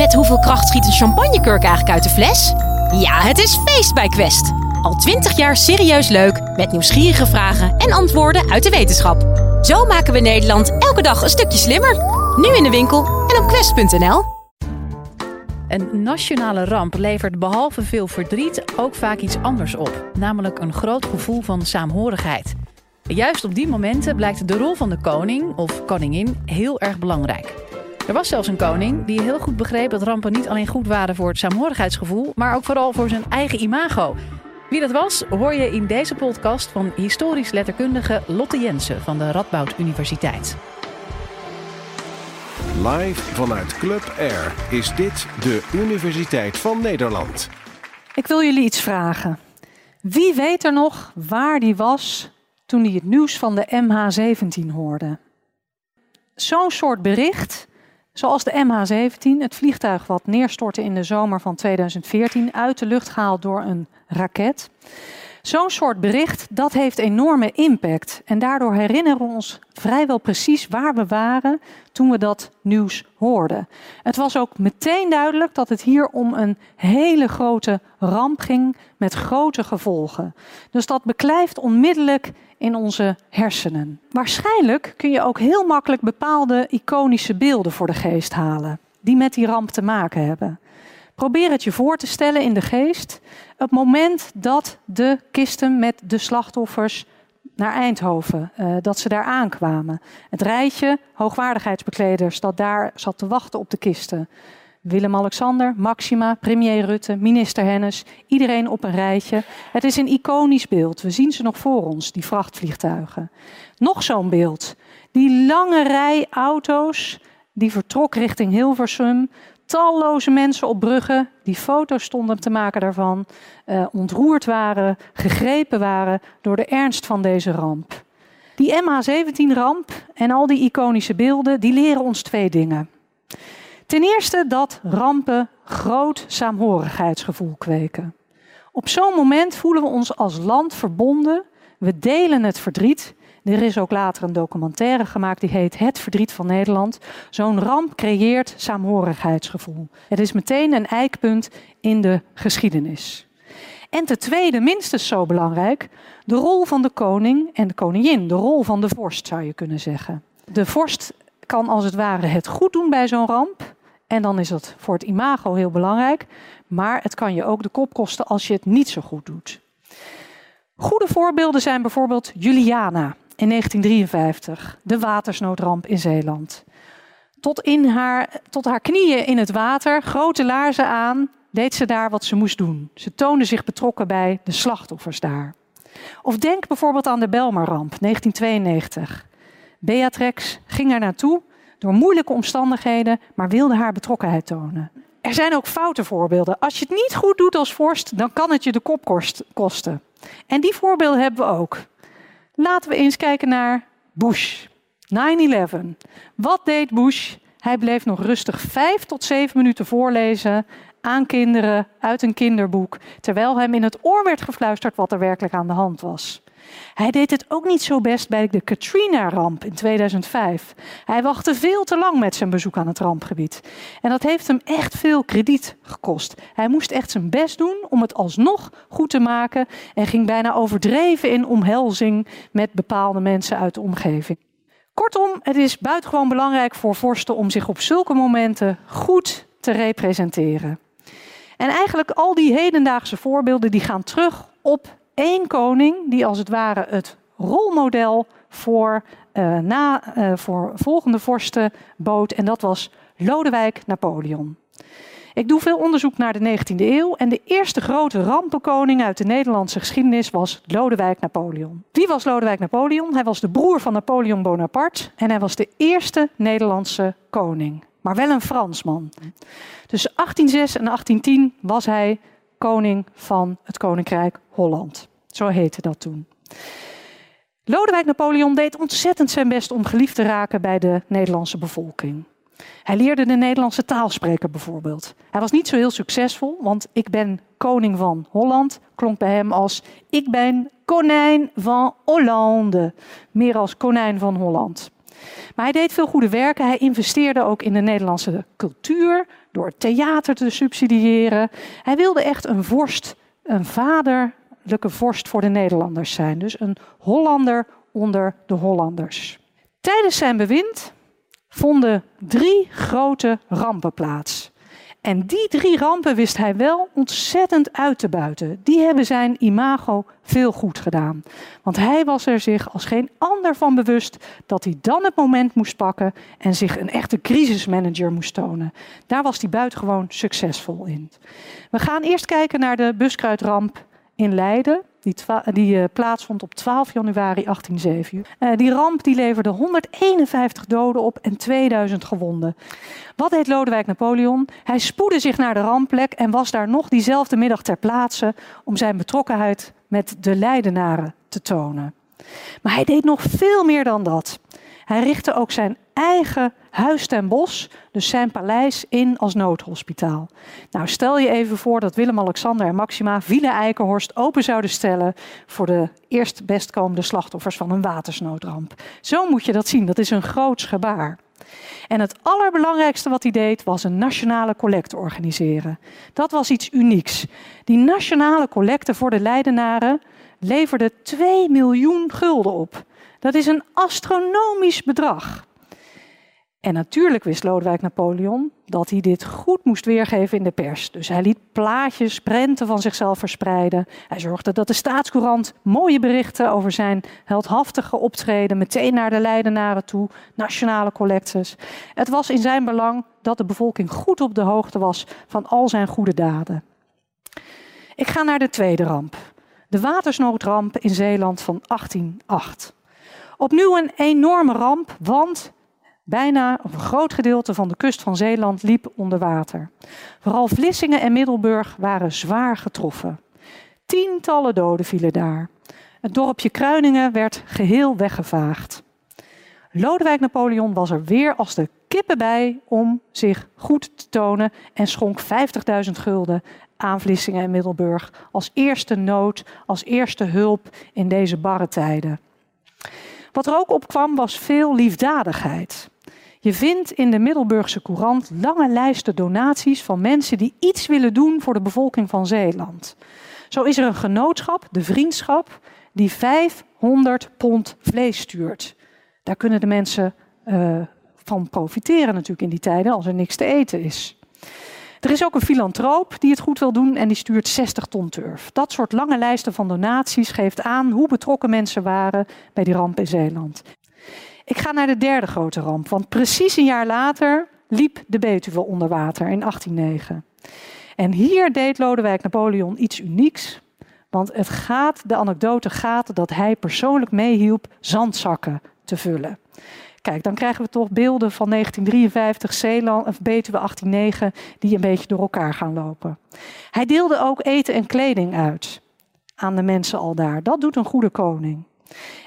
Met hoeveel kracht schiet een champagnekurk eigenlijk uit de fles? Ja, het is feest bij Quest. Al twintig jaar serieus leuk, met nieuwsgierige vragen en antwoorden uit de wetenschap. Zo maken we Nederland elke dag een stukje slimmer. Nu in de winkel en op quest.nl. Een nationale ramp levert behalve veel verdriet ook vaak iets anders op, namelijk een groot gevoel van saamhorigheid. Juist op die momenten blijkt de rol van de koning of koningin heel erg belangrijk. Er was zelfs een koning die heel goed begreep dat rampen niet alleen goed waren voor het saamhorigheidsgevoel, maar ook vooral voor zijn eigen imago. Wie dat was, hoor je in deze podcast van historisch letterkundige Lotte Jensen van de Radboud Universiteit. Live vanuit Club Air is dit de Universiteit van Nederland. Ik wil jullie iets vragen. Wie weet er nog waar die was toen hij het nieuws van de MH17 hoorde? Zo'n soort bericht Zoals de MH17, het vliegtuig wat neerstortte in de zomer van 2014, uit de lucht gehaald door een raket. Zo'n soort bericht, dat heeft enorme impact. En daardoor herinneren we ons vrijwel precies waar we waren toen we dat nieuws hoorden. Het was ook meteen duidelijk dat het hier om een hele grote ramp ging met grote gevolgen. Dus dat beklijft onmiddellijk in onze hersenen. Waarschijnlijk kun je ook heel makkelijk bepaalde iconische beelden voor de geest halen, die met die ramp te maken hebben. Probeer het je voor te stellen in de geest. Het moment dat de kisten met de slachtoffers naar Eindhoven, uh, dat ze daar aankwamen. Het rijtje hoogwaardigheidsbekleders dat daar zat te wachten op de kisten. Willem-Alexander, Maxima, premier Rutte, minister Hennis, iedereen op een rijtje. Het is een iconisch beeld. We zien ze nog voor ons, die vrachtvliegtuigen. Nog zo'n beeld. Die lange rij auto's die vertrok richting Hilversum. Talloze mensen op bruggen die foto's stonden te maken daarvan, uh, ontroerd waren, gegrepen waren door de ernst van deze ramp. Die MH17-ramp en al die iconische beelden, die leren ons twee dingen. Ten eerste dat rampen groot saamhorigheidsgevoel kweken. Op zo'n moment voelen we ons als land verbonden. We delen het verdriet. Er is ook later een documentaire gemaakt die heet Het verdriet van Nederland. Zo'n ramp creëert saamhorigheidsgevoel. Het is meteen een eikpunt in de geschiedenis. En ten tweede, minstens zo belangrijk, de rol van de koning en de koningin. De rol van de vorst zou je kunnen zeggen. De vorst kan als het ware het goed doen bij zo'n ramp. En dan is dat voor het imago heel belangrijk. Maar het kan je ook de kop kosten als je het niet zo goed doet. Goede voorbeelden zijn bijvoorbeeld Juliana in 1953, de watersnoodramp in Zeeland. Tot, in haar, tot haar knieën in het water, grote laarzen aan, deed ze daar wat ze moest doen. Ze toonde zich betrokken bij de slachtoffers daar. Of denk bijvoorbeeld aan de Belmarramp, 1992. Beatrix ging er naartoe door moeilijke omstandigheden, maar wilde haar betrokkenheid tonen. Er zijn ook foute voorbeelden. Als je het niet goed doet als vorst, dan kan het je de kop kosten. En die voorbeelden hebben we ook. Laten we eens kijken naar Bush. 9-11. Wat deed Bush? Hij bleef nog rustig vijf tot zeven minuten voorlezen aan kinderen uit een kinderboek, terwijl hem in het oor werd gefluisterd wat er werkelijk aan de hand was. Hij deed het ook niet zo best bij de Katrina-ramp in 2005. Hij wachtte veel te lang met zijn bezoek aan het rampgebied. En dat heeft hem echt veel krediet gekost. Hij moest echt zijn best doen om het alsnog goed te maken en ging bijna overdreven in omhelzing met bepaalde mensen uit de omgeving. Kortom, het is buitengewoon belangrijk voor vorsten om zich op zulke momenten goed te representeren. En eigenlijk al die hedendaagse voorbeelden die gaan terug op één koning die als het ware het rolmodel voor, uh, na, uh, voor volgende vorsten bood. En dat was Lodewijk Napoleon. Ik doe veel onderzoek naar de 19e eeuw en de eerste grote rampenkoning uit de Nederlandse geschiedenis was Lodewijk Napoleon. Wie was Lodewijk Napoleon? Hij was de broer van Napoleon Bonaparte en hij was de eerste Nederlandse koning, maar wel een Fransman. Tussen 1806 en 1810 was hij koning van het Koninkrijk Holland. Zo heette dat toen. Lodewijk Napoleon deed ontzettend zijn best om geliefd te raken bij de Nederlandse bevolking. Hij leerde de Nederlandse taal spreken bijvoorbeeld. Hij was niet zo heel succesvol, want ik ben koning van Holland klonk bij hem als ik ben konijn van Hollande, meer als konijn van Holland. Maar hij deed veel goede werken. Hij investeerde ook in de Nederlandse cultuur, door theater te subsidiëren. Hij wilde echt een vorst, een vorst voor de Nederlanders zijn. Dus een Hollander onder de Hollanders. Tijdens zijn bewind vonden drie grote rampen plaats. En die drie rampen wist hij wel ontzettend uit te buiten. Die hebben zijn imago veel goed gedaan. Want hij was er zich als geen ander van bewust dat hij dan het moment moest pakken en zich een echte crisismanager moest tonen. Daar was hij buitengewoon succesvol in. We gaan eerst kijken naar de buskruidramp in Leiden die, die uh, plaatsvond op 12 januari 1807. Uh, die ramp die leverde 151 doden op en 2000 gewonden. Wat deed Lodewijk Napoleon? Hij spoedde zich naar de rampplek en was daar nog diezelfde middag ter plaatse om zijn betrokkenheid met de Leidenaren te tonen. Maar hij deed nog veel meer dan dat. Hij richtte ook zijn eigen huis ten bos, dus zijn paleis, in als noodhospitaal. Nou, stel je even voor dat Willem-Alexander en Maxima Wiele Eikenhorst open zouden stellen voor de eerst bestkomende slachtoffers van een watersnoodramp. Zo moet je dat zien, dat is een groots gebaar. En het allerbelangrijkste wat hij deed was een nationale collecte organiseren. Dat was iets unieks. Die nationale collecte voor de Leidenaren leverde 2 miljoen gulden op. Dat is een astronomisch bedrag. En natuurlijk wist Lodewijk Napoleon dat hij dit goed moest weergeven in de pers. Dus hij liet plaatjes, prenten van zichzelf verspreiden. Hij zorgde dat de staatscourant mooie berichten over zijn heldhaftige optreden meteen naar de Leidenaren toe, nationale collectes. Het was in zijn belang dat de bevolking goed op de hoogte was van al zijn goede daden. Ik ga naar de tweede ramp. De watersnoodramp in Zeeland van 1808. Opnieuw een enorme ramp, want bijna een groot gedeelte van de kust van Zeeland liep onder water. Vooral Vlissingen en Middelburg waren zwaar getroffen. Tientallen doden vielen daar. Het dorpje Kruiningen werd geheel weggevaagd. Lodewijk Napoleon was er weer als de kippen bij om zich goed te tonen en schonk 50.000 gulden aan Vlissingen en Middelburg als eerste nood, als eerste hulp in deze barre tijden. Wat er ook opkwam was veel liefdadigheid. Je vindt in de Middelburgse Courant lange lijsten donaties van mensen die iets willen doen voor de bevolking van Zeeland. Zo is er een genootschap, de Vriendschap, die 500 pond vlees stuurt. Daar kunnen de mensen uh, van profiteren natuurlijk in die tijden als er niks te eten is. Er is ook een filantroop die het goed wil doen en die stuurt 60 ton turf. Dat soort lange lijsten van donaties geeft aan hoe betrokken mensen waren bij die ramp in Zeeland. Ik ga naar de derde grote ramp, want precies een jaar later liep de Betuwe onder water in 1809. En hier deed Lodewijk Napoleon iets unieks, want het gaat, de anekdote gaat dat hij persoonlijk meehielp zandzakken te vullen. Kijk, dan krijgen we toch beelden van 1953, Zeeland, of Betuwe 1809, die een beetje door elkaar gaan lopen. Hij deelde ook eten en kleding uit aan de mensen al daar. Dat doet een goede koning.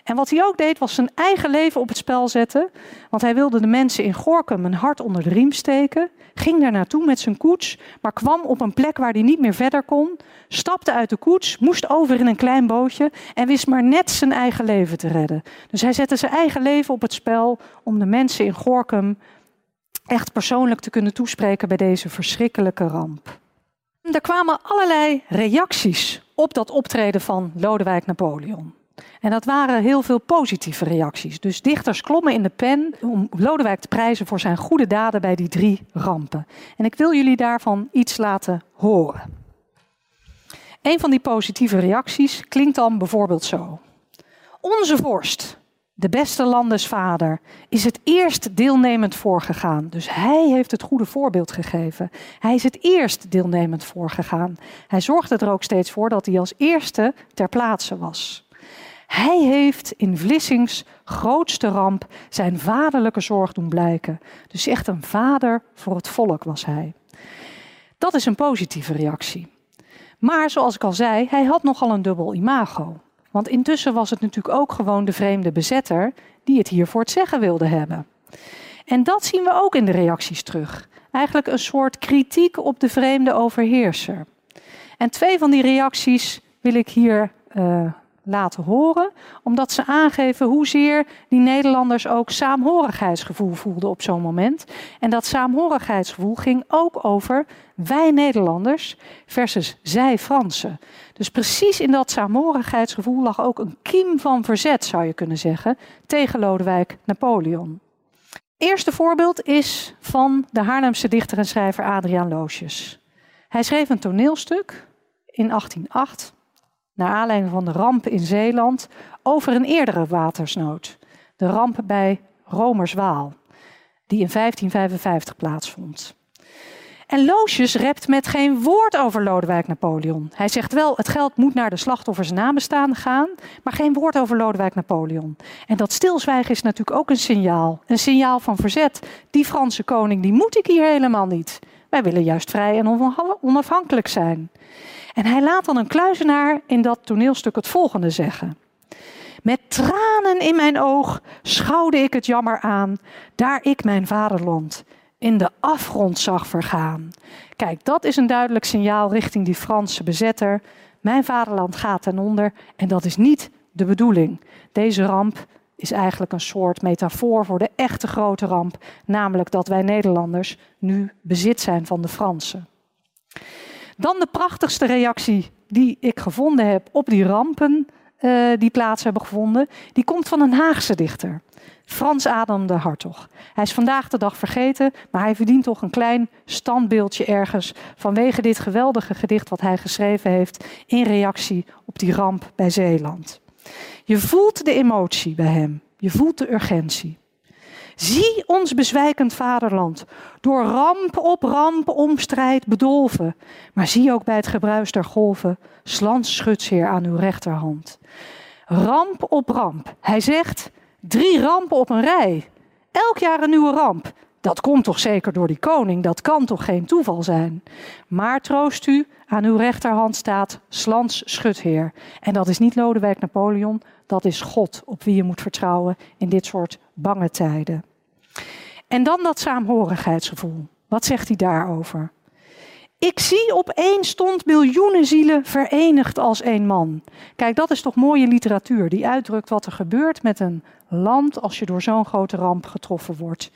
En wat hij ook deed, was zijn eigen leven op het spel zetten. Want hij wilde de mensen in Gorkum een hart onder de riem steken. Ging daar naartoe met zijn koets, maar kwam op een plek waar hij niet meer verder kon. Stapte uit de koets, moest over in een klein bootje en wist maar net zijn eigen leven te redden. Dus hij zette zijn eigen leven op het spel om de mensen in Gorkum echt persoonlijk te kunnen toespreken bij deze verschrikkelijke ramp. Er kwamen allerlei reacties op dat optreden van Lodewijk Napoleon. En dat waren heel veel positieve reacties. Dus dichters klommen in de pen om Lodewijk te prijzen voor zijn goede daden bij die drie rampen. En ik wil jullie daarvan iets laten horen. Een van die positieve reacties klinkt dan bijvoorbeeld zo. Onze vorst, de beste landesvader, is het eerst deelnemend voorgegaan. Dus hij heeft het goede voorbeeld gegeven. Hij is het eerst deelnemend voorgegaan. Hij zorgde er ook steeds voor dat hij als eerste ter plaatse was. Hij heeft in Vlissings grootste ramp zijn vaderlijke zorg doen blijken. Dus echt een vader voor het volk was hij. Dat is een positieve reactie. Maar zoals ik al zei, hij had nogal een dubbel imago. Want intussen was het natuurlijk ook gewoon de vreemde bezetter die het hier voor het zeggen wilde hebben. En dat zien we ook in de reacties terug. Eigenlijk een soort kritiek op de vreemde overheerser. En twee van die reacties wil ik hier uh, laten horen, omdat ze aangeven hoezeer die Nederlanders ook saamhorigheidsgevoel voelden op zo'n moment. En dat saamhorigheidsgevoel ging ook over wij Nederlanders versus zij Fransen. Dus precies in dat saamhorigheidsgevoel lag ook een kiem van verzet, zou je kunnen zeggen, tegen Lodewijk Napoleon. Eerste voorbeeld is van de Haarlemse dichter en schrijver Adriaan Loosjes. Hij schreef een toneelstuk in 1808 naar aanleiding van de ramp in Zeeland, over een eerdere watersnood. De ramp bij Romerswaal, die in 1555 plaatsvond. En Loosjes rept met geen woord over Lodewijk Napoleon. Hij zegt wel, het geld moet naar de slachtoffers nabestaanden gaan, maar geen woord over Lodewijk Napoleon. En dat stilzwijgen is natuurlijk ook een signaal. Een signaal van verzet. Die Franse koning, die moet ik hier helemaal niet. Wij willen juist vrij en onafhankelijk zijn. En hij laat dan een kluizenaar in dat toneelstuk het volgende zeggen. Met tranen in mijn oog schouwde ik het jammer aan, daar ik mijn vaderland in de afgrond zag vergaan. Kijk, dat is een duidelijk signaal richting die Franse bezetter. Mijn vaderland gaat ten onder en dat is niet de bedoeling. Deze ramp is eigenlijk een soort metafoor voor de echte grote ramp, namelijk dat wij Nederlanders nu bezit zijn van de Fransen. Dan de prachtigste reactie die ik gevonden heb op die rampen uh, die plaats hebben gevonden. Die komt van een Haagse dichter. Frans Adam de Hartog. Hij is vandaag de dag vergeten, maar hij verdient toch een klein standbeeldje ergens vanwege dit geweldige gedicht wat hij geschreven heeft in reactie op die ramp bij Zeeland. Je voelt de emotie bij hem, je voelt de urgentie. Zie ons bezwijkend vaderland, door ramp op ramp omstrijd bedolven. Maar zie ook bij het gebruis der golven, slans schutsheer aan uw rechterhand. Ramp op ramp. Hij zegt, drie rampen op een rij. Elk jaar een nieuwe ramp. Dat komt toch zeker door die koning, dat kan toch geen toeval zijn. Maar troost u, aan uw rechterhand staat Slans Schutheer. En dat is niet Lodewijk Napoleon, dat is God op wie je moet vertrouwen in dit soort bange tijden. En dan dat saamhorigheidsgevoel. Wat zegt hij daarover? Ik zie op één stond miljoenen zielen verenigd als één man. Kijk, dat is toch mooie literatuur die uitdrukt wat er gebeurt met een land als je door zo'n grote ramp getroffen wordt.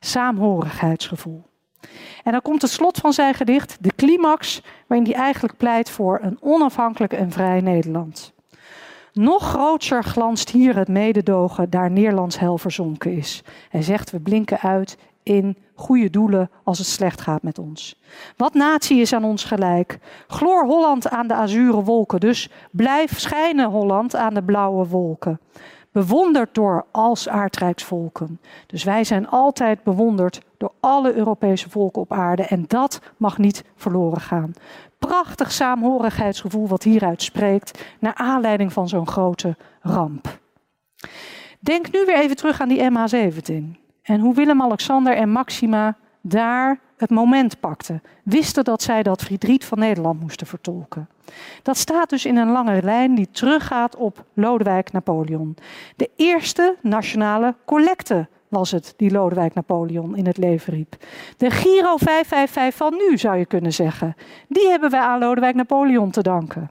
Saamhorigheidsgevoel. En dan komt het slot van zijn gedicht, de climax, waarin hij eigenlijk pleit voor een onafhankelijk en vrij Nederland. Nog groter glanst hier het mededogen daar Nederlands hel verzonken is. Hij zegt, we blinken uit in goede doelen als het slecht gaat met ons. Wat natie is aan ons gelijk? Gloor Holland aan de azure wolken, dus blijf schijnen Holland aan de blauwe wolken. Bewonderd door als aardrijksvolken. Dus wij zijn altijd bewonderd door alle Europese volken op aarde en dat mag niet verloren gaan prachtig saamhorigheidsgevoel wat hieruit spreekt, naar aanleiding van zo'n grote ramp. Denk nu weer even terug aan die MH17 en hoe Willem-Alexander en Maxima daar het moment pakten, wisten dat zij dat verdriet van Nederland moesten vertolken. Dat staat dus in een lange lijn die teruggaat op Lodewijk Napoleon. De eerste nationale collecte was het die Lodewijk Napoleon in het leven riep. De Giro 555 van nu zou je kunnen zeggen. Die hebben wij aan Lodewijk Napoleon te danken.